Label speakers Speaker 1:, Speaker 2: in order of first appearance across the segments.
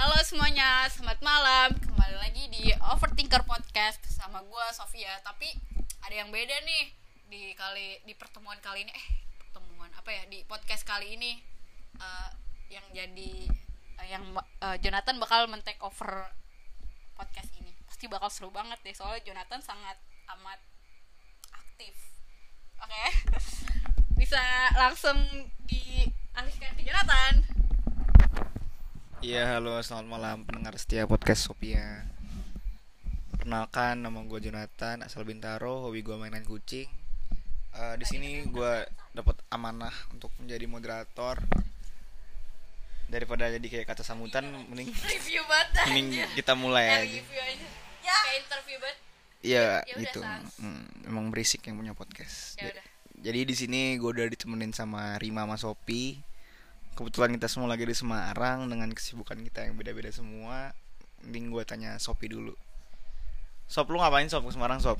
Speaker 1: Halo semuanya, selamat malam. Kembali lagi di Overthinker Podcast sama gue Sofia. Tapi ada yang beda nih di kali di pertemuan kali ini. Eh, pertemuan apa ya? Di podcast kali ini eh, yang jadi eh, yang eh, Jonathan bakal men-take over podcast ini. Pasti bakal seru banget deh soalnya Jonathan sangat amat aktif. Oke. Bisa langsung dialihkan ke Jonathan.
Speaker 2: Iya halo selamat malam pendengar setia podcast Sophia Perkenalkan nama gue Jonathan asal Bintaro hobi gue mainan kucing. Eh, di sini gue dapat amanah untuk menjadi moderator. Daripada jadi kayak kata sambutan mending
Speaker 1: review banget
Speaker 2: mending kita mulai aja.
Speaker 1: review aja. Ya. Kayak interview banget.
Speaker 2: Iya
Speaker 1: Ya udah,
Speaker 2: gitu. Hmm, emang berisik yang punya podcast.
Speaker 1: Ya
Speaker 2: jadi di sini gue udah ditemenin sama Rima sama Sopi kebetulan kita semua lagi di Semarang dengan kesibukan kita yang beda-beda semua mending gue tanya Sopi dulu. Sop lu ngapain Sop? Ke Semarang Sop?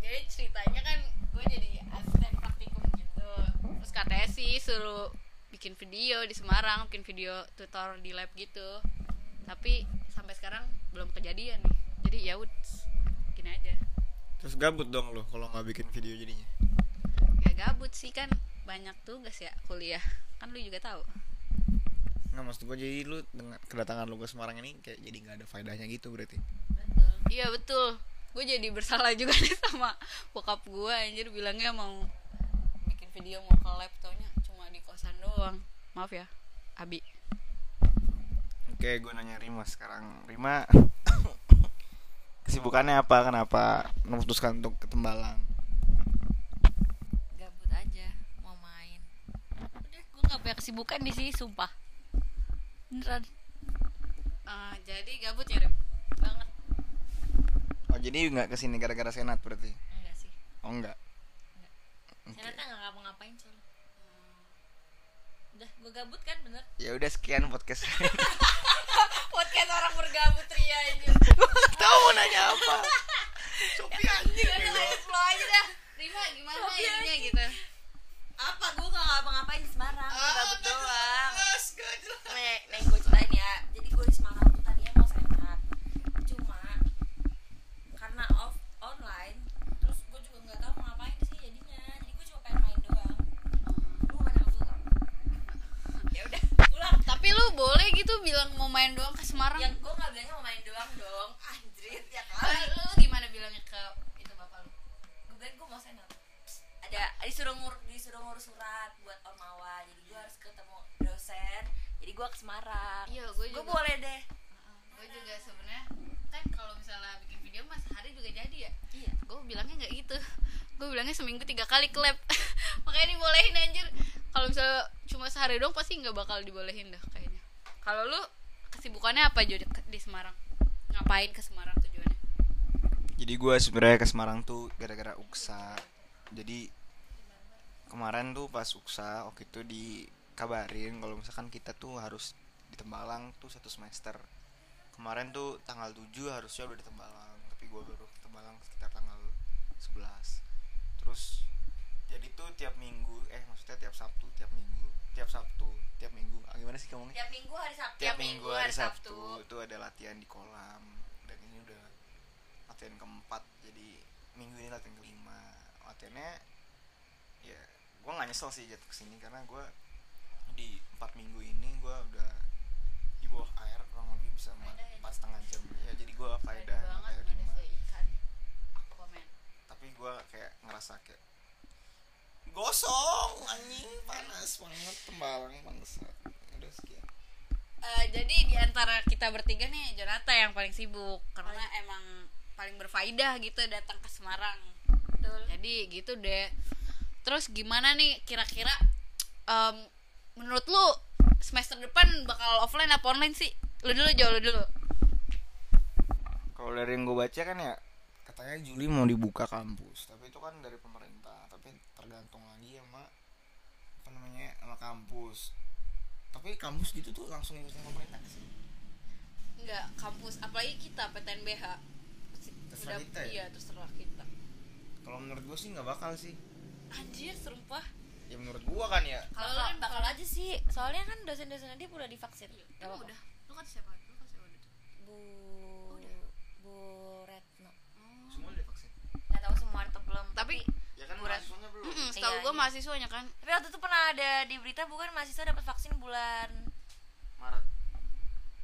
Speaker 1: Jadi ceritanya kan gue jadi asisten praktikum gitu. Terus katanya sih suruh bikin video di Semarang bikin video tutor di lab gitu. Tapi sampai sekarang belum kejadian nih. Jadi ya udah bikin aja.
Speaker 2: Terus gabut dong lo kalau nggak bikin video jadinya?
Speaker 1: Ya gabut sih kan banyak tugas ya kuliah. Kan lu juga tahu.
Speaker 2: Nggak maksud gue jadi lu dengan kedatangan lu ke Semarang ini kayak jadi nggak ada faedahnya gitu berarti.
Speaker 1: Iya betul. Gue jadi bersalah juga nih sama bokap gue anjir. Bilangnya mau bikin video mau ke lab taunya cuma di kosan doang. Maaf ya Abi.
Speaker 2: Oke, gue nanya Rima sekarang. Rima, kesibukannya apa? Kenapa memutuskan untuk ke Tembalang?
Speaker 3: gabut aja mau main udah gue nggak punya kesibukan di sini sumpah. Beneran.
Speaker 1: Eh, jadi gabut ya Rim banget.
Speaker 2: Oh, jadi nggak ke sini gara-gara senat berarti?
Speaker 3: enggak sih.
Speaker 2: Oh, enggak.
Speaker 3: ternyata nggak ngapa-ngapain soalnya udah gue gabut kan bener?
Speaker 2: Ya udah sekian podcast.
Speaker 1: podcast orang bergabut Ria ini
Speaker 2: Tahu mau nanya apa? Sopi anjing
Speaker 1: udah flow aja dah. Rima gimana
Speaker 3: Sopi
Speaker 1: ininya
Speaker 3: anjing.
Speaker 1: gitu?
Speaker 3: Apa gue nggak ngapa-ngapain di Semarang gue
Speaker 1: Ah,
Speaker 3: gabut doang
Speaker 2: Jelas, gak jelas.
Speaker 3: nih nih gue ceritain ya jadi gue di Semarang tuh tadinya mau senat cuma karena off online terus gue juga nggak tahu mau ngapain sih jadinya jadi gue cuma pengen main doang lu mau main sama gue nggak ya udah pulang
Speaker 1: tapi lu boleh gitu bilang mau main doang ke Semarang
Speaker 3: yang gue nggak bilangnya mau main doang dong anjir ya
Speaker 1: Eh,
Speaker 3: kali
Speaker 1: lu gimana bilangnya ke itu bapak lu
Speaker 3: gue bilang gue mau senat ada disuruh ngur disuruh ngurus surat buat ormawa jadi gue harus ketemu dosen. Jadi gue ke Semarang.
Speaker 1: Iya, gua
Speaker 3: gue
Speaker 1: juga.
Speaker 3: boleh deh.
Speaker 1: Gue juga sebenarnya kan kalau misalnya bikin video mas sehari juga jadi ya.
Speaker 3: Iya.
Speaker 1: Gue bilangnya nggak gitu. Gue bilangnya seminggu tiga kali ke lab makanya dibolehin anjir. Kalau misalnya cuma sehari doang pasti nggak bakal dibolehin dah kayaknya. Kalau lu kesibukannya apa jadi di Semarang? Ngapain ke Semarang tujuannya?
Speaker 2: Jadi gue sebenarnya ke Semarang tuh gara-gara UKSA. Jadi kemarin tuh pas UKSA waktu itu dikabarin kalau misalkan kita tuh harus di Tembalang tuh satu semester. Kemarin tuh tanggal 7 harusnya udah di Tembalang, tapi gue baru ke Tembalang sekitar tanggal 11. Terus jadi tuh tiap minggu, eh maksudnya tiap Sabtu, tiap minggu, tiap Sabtu, tiap minggu. Ah, gimana sih ngomongnya?
Speaker 3: tiap minggu hari Sabtu
Speaker 2: tiap minggu hari Sabtu itu ada latihan di kolam dan ini udah latihan keempat jadi minggu ini latihan kelima latihannya ya gue nggak nyesel sih jatuh ke sini karena gue di empat minggu ini gue udah di bawah air kurang lebih bisa empat
Speaker 1: ya,
Speaker 2: empat setengah jam. Ya jadi gue faedah
Speaker 1: banget
Speaker 2: kayak
Speaker 1: Aquaman
Speaker 2: tapi gue kayak ngerasa kayak gosong anjing panas banget tembalang bangsat udah sekian.
Speaker 1: Eh, jadi di antara kita bertiga nih Jonathan yang paling sibuk karena emang paling berfaedah gitu datang ke Semarang.
Speaker 3: Betul.
Speaker 1: Jadi gitu deh. Terus gimana nih kira-kira em, menurut lu semester depan bakal offline apa online sih? Lu dulu jauh lu dulu.
Speaker 2: Kalau dari yang gue baca kan ya katanya Juli mau dibuka kampus, tapi itu kan dari pemerintah, tapi tergantung lagi sama apa namanya sama kampus. Tapi kampus gitu tuh langsung ikutin pemerintah sih.
Speaker 1: Enggak, kampus apalagi kita PTNBH.
Speaker 2: Terserah kita ya?
Speaker 1: Iya, terserah kita.
Speaker 2: Kalau menurut gue sih nggak bakal sih.
Speaker 1: Anjir, sumpah.
Speaker 2: Ya menurut gua kan ya.
Speaker 1: Kalau
Speaker 3: Bakal,
Speaker 1: lu
Speaker 3: bakal aja sih soalnya kan dosen-dosennya dia udah divaksin apa-apa.
Speaker 1: udah. Lu kan siapa? Lu
Speaker 3: Bu Bu Retno.
Speaker 2: semua udah vaksin
Speaker 3: Nggak tahu semua atau belum.
Speaker 1: Tapi-
Speaker 2: ya kan mahasiswanya belum
Speaker 1: Mm-mm, setahu
Speaker 3: Iya,
Speaker 1: gue
Speaker 3: iya.
Speaker 1: mahasiswanya kan
Speaker 3: Tapi waktu itu pernah ada di berita bukan mahasiswa dapat vaksin bulan
Speaker 2: Maret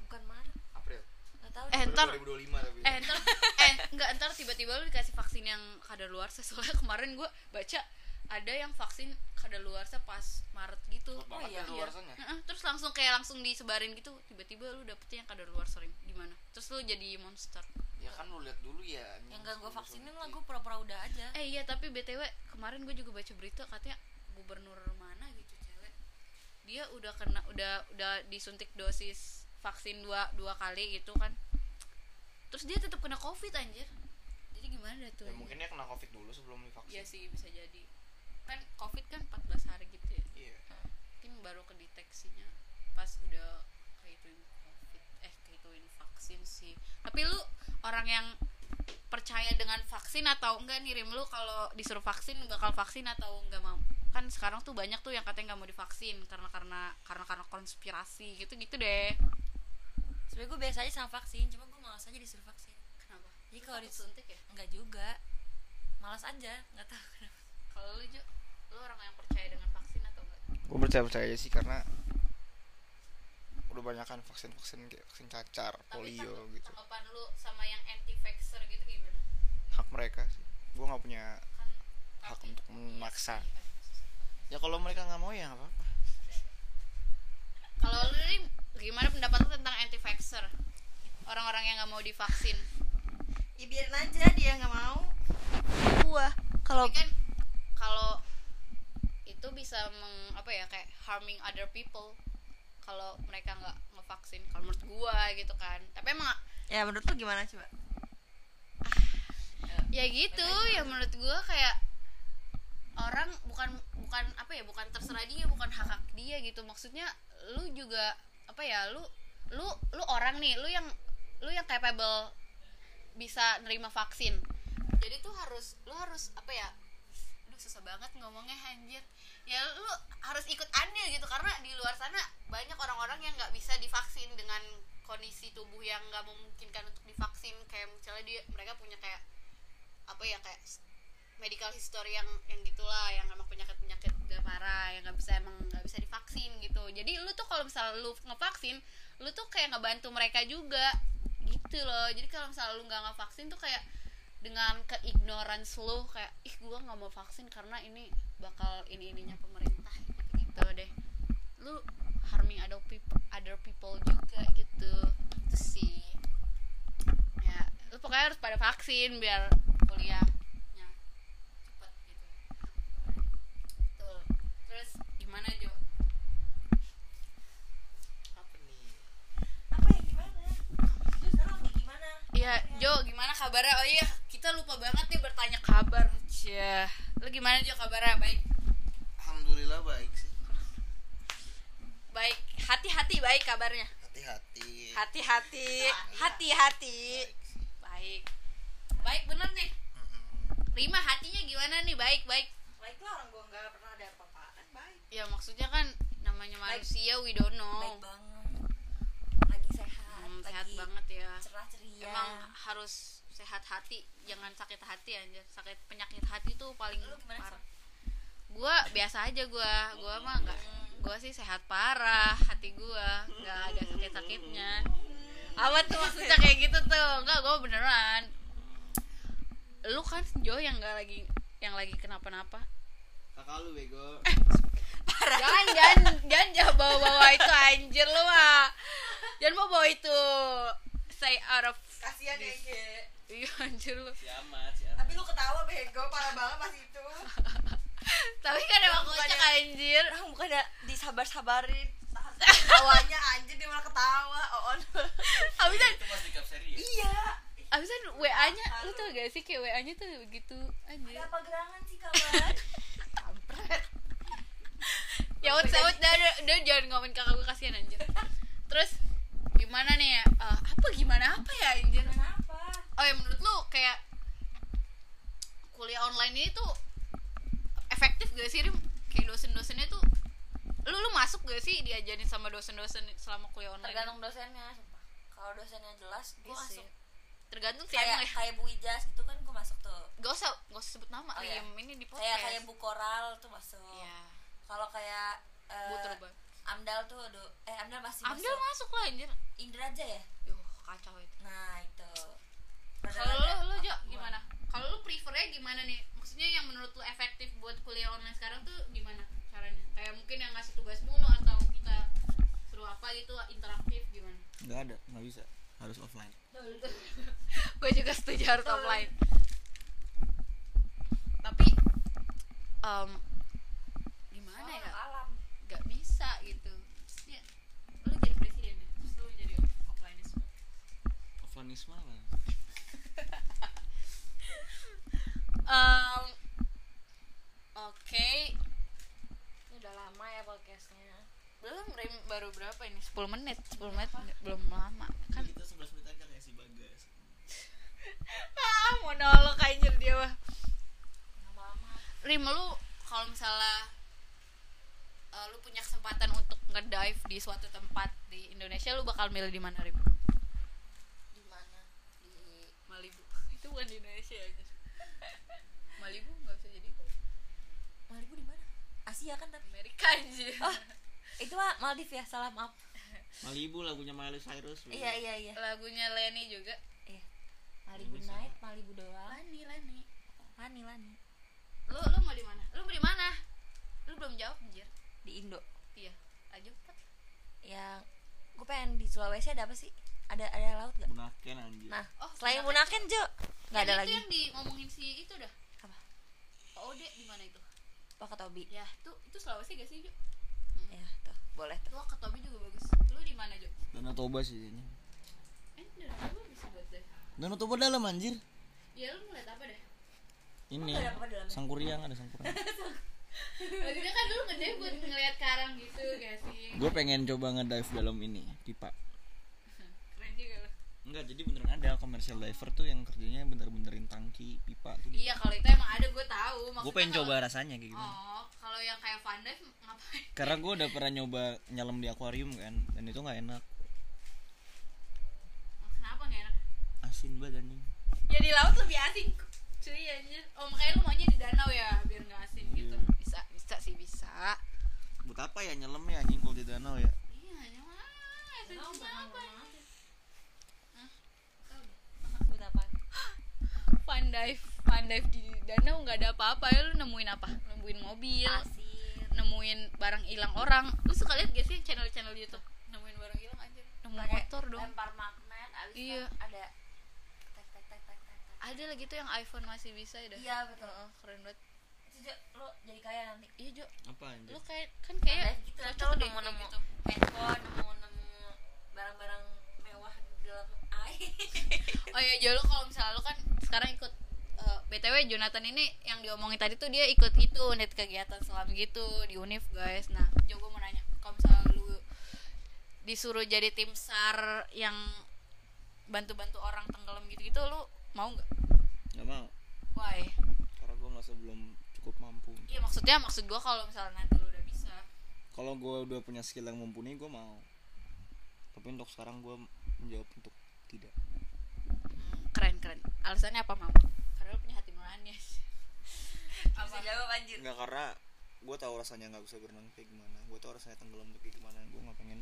Speaker 3: bukan Maret.
Speaker 2: April
Speaker 3: Nggak tahu.
Speaker 1: Eh, ntar
Speaker 2: 2025 tapi
Speaker 1: eh ntar eh enggak ntar tiba-tiba lu dikasih vaksin yang kadaluarsa soalnya kemarin gue baca ada yang vaksin kadaluarsa pas Maret gitu.
Speaker 3: Iya,
Speaker 2: kan
Speaker 3: iya.
Speaker 1: Heeh, terus langsung kayak langsung disebarin gitu. Tiba-tiba lu dapetnya yang kadaluarsa Rim. gimana? Terus lu jadi monster.
Speaker 2: Ya kan lu lihat dulu ya
Speaker 3: yang gak gue vaksinin lah gue pura-pura udah aja.
Speaker 1: eh iya tapi btw kemarin gue juga baca berita katanya gubernur mana gitu cewek. Dia udah kena udah udah disuntik dosis vaksin dua dua kali gitu kan. Terus dia tetap kena covid anjir. Jadi gimana tuh?
Speaker 2: Ya mungkin dia kena covid dulu sebelum divaksin.
Speaker 1: Iya sih bisa jadi kan covid kan 14 hari gitu ya?
Speaker 2: Iya.
Speaker 1: Mungkin baru kedeteksinya pas udah kehituin covid eh kehituin vaksin sih. Tapi lu orang yang percaya dengan vaksin atau enggak nih Rim lu kalau disuruh vaksin bakal vaksin atau enggak mau? Kan sekarang tuh banyak tuh yang katanya nggak mau divaksin karena karena karena karena konspirasi gitu gitu deh.
Speaker 3: Sebenernya gue biasa aja sama vaksin, cuma gue malas aja disuruh vaksin.
Speaker 1: kenapa?
Speaker 3: Jadi kalau disuntik
Speaker 1: suntik ya?
Speaker 3: Enggak juga. Malas aja, nggak tahu kenapa.
Speaker 1: Kalau lu orang yang percaya dengan vaksin atau enggak?
Speaker 2: Gue percaya percaya sih karena udah banyak kan vaksin vaksin kayak vaksin cacar
Speaker 1: tapi
Speaker 2: polio
Speaker 1: tangg-
Speaker 2: gitu.
Speaker 1: tanggapan lu sama yang anti vaxxer gitu gimana?
Speaker 2: Hak mereka sih. Gue nggak punya
Speaker 1: kan
Speaker 2: hak untuk memaksa. ya kalau mereka nggak mau ya nggak apa-apa.
Speaker 1: Kalau lu nih gimana pendapat lu tentang anti vaxxer? Orang-orang yang nggak mau divaksin.
Speaker 3: Ya biarin aja dia nggak mau. Gua kalau
Speaker 1: kan kalau itu bisa meng, apa ya kayak harming other people. Kalau mereka nggak ngevaksin kalau menurut gua gitu kan. Tapi emang
Speaker 3: ya menurut lu gimana coba?
Speaker 1: ya gitu. Ya menurut gua kayak orang bukan bukan apa ya bukan terserah dia bukan hak hak dia gitu. Maksudnya lu juga apa ya lu lu lu orang nih lu yang lu yang capable bisa nerima vaksin. Jadi tuh harus lu harus apa ya susah banget ngomongnya anjir. Ya lu harus ikut andil gitu karena di luar sana banyak orang-orang yang nggak bisa divaksin dengan kondisi tubuh yang nggak memungkinkan untuk divaksin. Kayak misalnya dia mereka punya kayak apa ya kayak medical history yang yang gitulah yang emang penyakit penyakit gak parah yang nggak bisa emang nggak bisa divaksin gitu. Jadi lu tuh kalau misalnya lu ngevaksin lu tuh kayak ngebantu mereka juga gitu loh. Jadi kalau misalnya lu nggak ngevaksin tuh kayak dengan keignorance lu kayak ih gua nggak mau vaksin karena ini bakal ini ininya pemerintah gitu deh. Lu harming other people other people juga gitu. Itu sih. Ya lu pokoknya harus pada vaksin biar kuliahnya cepet gitu. Tuh terus gimana Jo?
Speaker 2: Apa nih?
Speaker 3: Apa ya gimana? Terus sekarang lagi gimana?
Speaker 1: Iya, Jo, gimana kabarnya? Oh iya, kita lupa banget nih bertanya kabar. Cia. Lu gimana Jo kabarnya? Baik.
Speaker 2: alhamdulillah baik sih
Speaker 1: Baik. Hati-hati baik kabarnya.
Speaker 2: hati-hati
Speaker 1: Hati-hati. Hati-hati.
Speaker 2: baik
Speaker 1: Baik. Bener nih. Rima hatinya gimana nih? Baik, baik.
Speaker 3: Baik lah orang gua nggak pernah ada apa-apaan. Baik.
Speaker 1: Ya maksudnya kan namanya
Speaker 3: Baik.
Speaker 1: manusia we don't know.
Speaker 3: Baik banget. Lagi sehat.
Speaker 1: Hmm,
Speaker 3: lagi
Speaker 1: sehat banget ya.
Speaker 3: Cerah ceria.
Speaker 1: Emang harus sehat hati, jangan sakit hati aja. Sakit penyakit hati tuh paling
Speaker 3: Lu gimana,
Speaker 1: parah. Gua biasa aja gua. Gua mah enggak gua sih sehat parah hati gua. Nggak ada sakit sakitnya apa tuh maksudnya kayak gitu tuh? Enggak gua beneran. Lu kan Jo yang nggak lagi yang lagi kenapa-napa.
Speaker 2: Kakak lu bego.
Speaker 1: Jangan jangan jangan jangan bawa bawa itu anjir lu mah. Jangan bawa bawa itu. Say out of
Speaker 3: Kasihan ya.
Speaker 1: Iya anjir lu
Speaker 2: si amat si amat
Speaker 3: Tapi lu ketawa bego, parah banget pas itu.
Speaker 1: tapi kan emang kocak anjir
Speaker 3: Orang bukannya disabar-sabarin. Tawanya anjir dia malah ketawa. Oh, on.
Speaker 1: abisan
Speaker 2: ya
Speaker 3: iya.
Speaker 1: abisan wa nya lu tau gak sih kayak wa nya tuh begitu anjir
Speaker 3: Ada apa gerangan sih kawan?
Speaker 1: kampret ya ut saut dah dah, dah jangan ngomongin kakak gue kasihan anjir terus gimana nih ya Eh, apa gimana apa ya anjir
Speaker 3: Kenapa?
Speaker 1: oh ya menurut lu kayak kuliah online ini tuh efektif gak sih Rim? kayak dosen-dosennya tuh lu lu masuk gak sih diajarin sama dosen-dosen selama kuliah online?
Speaker 3: Tergantung dosennya, kalau dosennya jelas gue
Speaker 1: sih.
Speaker 3: masuk.
Speaker 1: tergantung sih
Speaker 3: kayak
Speaker 1: ya.
Speaker 3: kayak Bu Ijas gitu kan gue masuk tuh.
Speaker 1: Gak usah gak usah sebut nama
Speaker 3: Oh, iya.
Speaker 1: Ini di podcast.
Speaker 3: kayak kayak Bu Koral tuh masuk.
Speaker 1: Iya.
Speaker 3: kalau kayak eh,
Speaker 1: Bu Turba.
Speaker 3: Amdal tuh aduh eh Amdal masih
Speaker 1: Amdal
Speaker 3: masuk.
Speaker 1: masuk lah anjir.
Speaker 3: Indra aja ya?
Speaker 1: Yuh, kacau itu.
Speaker 3: Nah itu.
Speaker 1: Kalau lo lo Jo, gimana kalau lo prefernya gimana nih? Maksudnya yang menurut lo efektif buat kuliah online sekarang tuh gimana caranya? Kayak mungkin yang ngasih tugas mulu atau kita suruh apa gitu interaktif gimana?
Speaker 2: Nggak ada nggak bisa. Harus offline.
Speaker 1: Gue juga setuju harus offline. tapi em, gimana ya?
Speaker 3: alam.
Speaker 1: Nggak bisa gitu. Ya lu jadi presiden ya? Terus lu jadi offline
Speaker 2: offlineisme lah
Speaker 1: um, oke.
Speaker 3: Ini udah lama ya podcastnya.
Speaker 1: Belum Rim, baru berapa ini? 10 menit. 10 menit? Nggak- belum lama. Kan
Speaker 2: kita 11 menit aja kayak si bagas.
Speaker 1: Ah monolog anjir dia mah.
Speaker 3: Lama-lama.
Speaker 1: Rim lu kalau misalnya uh, lu punya kesempatan untuk ngedive di suatu tempat di Indonesia lu bakal milih di mana Rim?
Speaker 3: di mana? Di
Speaker 1: Malibu. Itu bukan di Indonesia ya. Malibu nggak bisa jadi itu.
Speaker 3: Malibu di mana Asia kan tapi
Speaker 1: Amerika anjir.
Speaker 3: oh itu mah Maldives ya salah maaf
Speaker 2: Malibu lagunya Miley Cyrus
Speaker 3: iya iya iya
Speaker 1: Lagunya Lenny juga.
Speaker 3: iya Malibu
Speaker 2: Bisa.
Speaker 3: Night Malibu doang
Speaker 1: Lani, Lani.
Speaker 3: Lani Lani
Speaker 1: Lu lu mau di mana? Lu mau di mana? Lu belum jawab anjir.
Speaker 3: di Indo
Speaker 1: Iya. Aja cepet.
Speaker 3: yang gue pengen di Sulawesi ada apa sih ada ada laut gak
Speaker 2: Bunaken anjir
Speaker 3: nah
Speaker 1: Oh,
Speaker 3: selain
Speaker 1: Bunaken.
Speaker 3: Jo nggak ada lagi
Speaker 1: Itu yang di ngomongin si itu dah. Pak Ode di mana itu?
Speaker 3: Pak Tobi
Speaker 1: Ya, itu itu Sulawesi gak sih, Ju?
Speaker 3: ya tuh boleh tuh
Speaker 1: Ketobi juga bagus. Lu di mana, Jo?
Speaker 2: Danau Toba sih ini
Speaker 1: Eh, dari apa bisa buat deh?
Speaker 2: Danau Toba dalam anjir
Speaker 1: Ya, lu ngeliat apa deh?
Speaker 2: ini
Speaker 3: ada apa
Speaker 2: sangkuriang ada sangkuriang
Speaker 1: Maksudnya kan dulu ngedeh buat ngeliat karang gitu gak sih?
Speaker 2: gue pengen coba ngedive dalam ini pipa
Speaker 1: Keren juga lu.
Speaker 2: enggak jadi beneran ada commercial diver tuh yang kerjanya bener-benerin tangki pipa tuh
Speaker 1: Iya, kalau itu emang ada gue tahu.
Speaker 2: gue pengen
Speaker 1: kalau-
Speaker 2: coba rasanya kayak gimana
Speaker 1: Oh, kalau yang kayak Van Dive ngapain?
Speaker 2: karena gue udah pernah nyoba nyelam di akuarium kan dan itu nggak enak
Speaker 1: Kenapa gak enak?
Speaker 2: asin banget anjing
Speaker 1: Ya di laut lebih asin cuy anjir. Oh, makanya lu maunya di danau ya biar gak asin gitu.
Speaker 2: Iya.
Speaker 1: Bisa, bisa sih bisa.
Speaker 2: buat apa ya nyelam ya anjing kalau di danau ya
Speaker 1: Iya. Esensinya apa? Hah? Tahu deh.
Speaker 3: buat apa
Speaker 1: Fun dive, fun dive di danau nggak ada apa-apa ya lu nemuin apa? Nemuin mobil,
Speaker 3: pasir
Speaker 1: nemuin barang hilang orang. Lu suka lihat gak sih channel-channel YouTube? Nemuin barang hilang aja. Nemu
Speaker 3: pakai
Speaker 1: motor dong.
Speaker 3: lempar magnet abis
Speaker 1: Iya.
Speaker 3: ada tek tek tek tek tek tek.
Speaker 1: Ada lagi tuh yang iPhone masih bisa ya dah.
Speaker 3: iya betul
Speaker 1: Heeh, keren banget.
Speaker 3: itu Jo, lo jadi kaya nanti
Speaker 1: Iya, Jo.
Speaker 2: apa anjir
Speaker 1: Lu kayak kan kayak
Speaker 3: Ada gitu
Speaker 1: cocok deh
Speaker 3: nemu
Speaker 1: gitu.
Speaker 3: handphone nemu dalam air
Speaker 1: Oh iya, Jo lu kalau misalnya lu kan sekarang ikut eh, BTW Jonathan ini yang diomongin tadi tuh dia ikut itu unit kegiatan selam gitu di Unif guys. Nah, Jo gue mau nanya, kalau misalnya lu disuruh jadi tim SAR yang bantu-bantu orang tenggelam gitu-gitu lu mau nggak?
Speaker 2: nggak mau
Speaker 1: Why?
Speaker 2: karena gue merasa belum cukup mampu
Speaker 1: Iya maksudnya maksud gua kalau misalnya nanti lu udah bisa.
Speaker 2: kalau gue udah punya skill yang mumpuni gue mau tapi untuk sekarang gue menjawab untuk tidak.
Speaker 1: Hmm, keren keren. Alasannya apa mau? Karena lu punya hati nurani.
Speaker 3: bisa jawab anjir.
Speaker 2: Nggak karena gue tahu rasanya nggak bisa berenang kayak gimana. Gue tahu rasanya tenggelam kayak gimana. Gue nggak pengen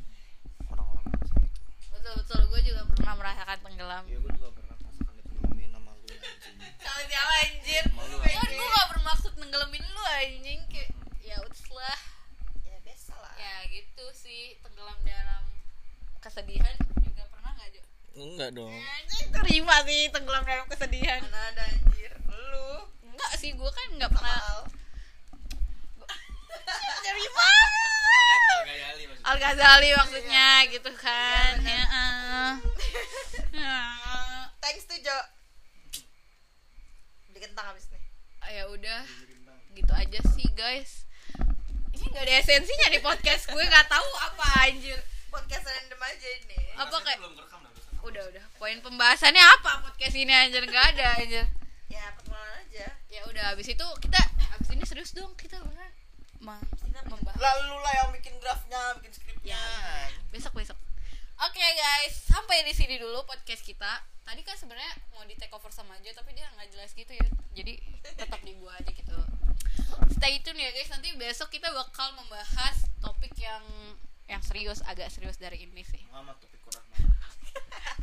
Speaker 2: orang-orang ngerasain itu.
Speaker 1: Betul betul. Gue juga pernah merasakan tenggelam.
Speaker 2: ya gue juga pernah merasakan ditengelamin sama lu anjing.
Speaker 1: Sama siapa anjir?
Speaker 2: Malu,
Speaker 1: Kan gue gak bermaksud nenggelamin lu anjing. Kayak ya udah lah.
Speaker 3: ya biasa lah.
Speaker 1: Ya gitu sih. Tenggelam dalam kesedihan juga pernah gak Jo?
Speaker 2: Enggak dong
Speaker 1: terima sih tenggelam dalam kesedihan.
Speaker 3: mana ada anjir lu
Speaker 1: Enggak sih gue kan nggak pernah. Terima. Al Ghazali maksudnya gitu kan. Ya. eh. Ah.
Speaker 3: thanks tuh Jo beli kentang abis nih
Speaker 1: Ah, ya udah gitu aja sih guys ini nggak ada esensinya di podcast gue nggak tahu apa anjir
Speaker 3: podcast random aja ini
Speaker 1: apa kayak
Speaker 2: belum rekam dah
Speaker 1: udah udah poin pembahasannya apa podcast ini anjir nggak ada anjir
Speaker 3: ya perkenalan aja
Speaker 1: ya udah habis itu kita habis ini serius dong kita mem- membahas
Speaker 3: lalu lah yang bikin draftnya bikin skripnya
Speaker 1: ya besok besok Oke guys, sampai di sini dulu podcast kita. Tadi kan sebenarnya mau di take over sama aja, tapi dia nggak jelas gitu ya. Jadi tetap di gua aja gitu. Stay tune ya guys. Nanti besok kita bakal membahas topik yang yang serius, agak serius dari ini sih.
Speaker 2: Muhammad Topik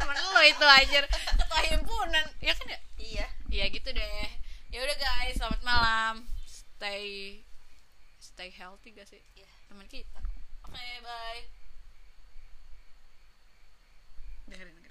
Speaker 1: Temen lo itu aja ketua himpunan, ya kan ya?
Speaker 3: iya
Speaker 1: Iya gitu deh. Ya udah guys, selamat malam. Stay stay healthy gak sih?
Speaker 3: Iya.
Speaker 1: Teman kita. Oke, bye. Dengerin, dengerin.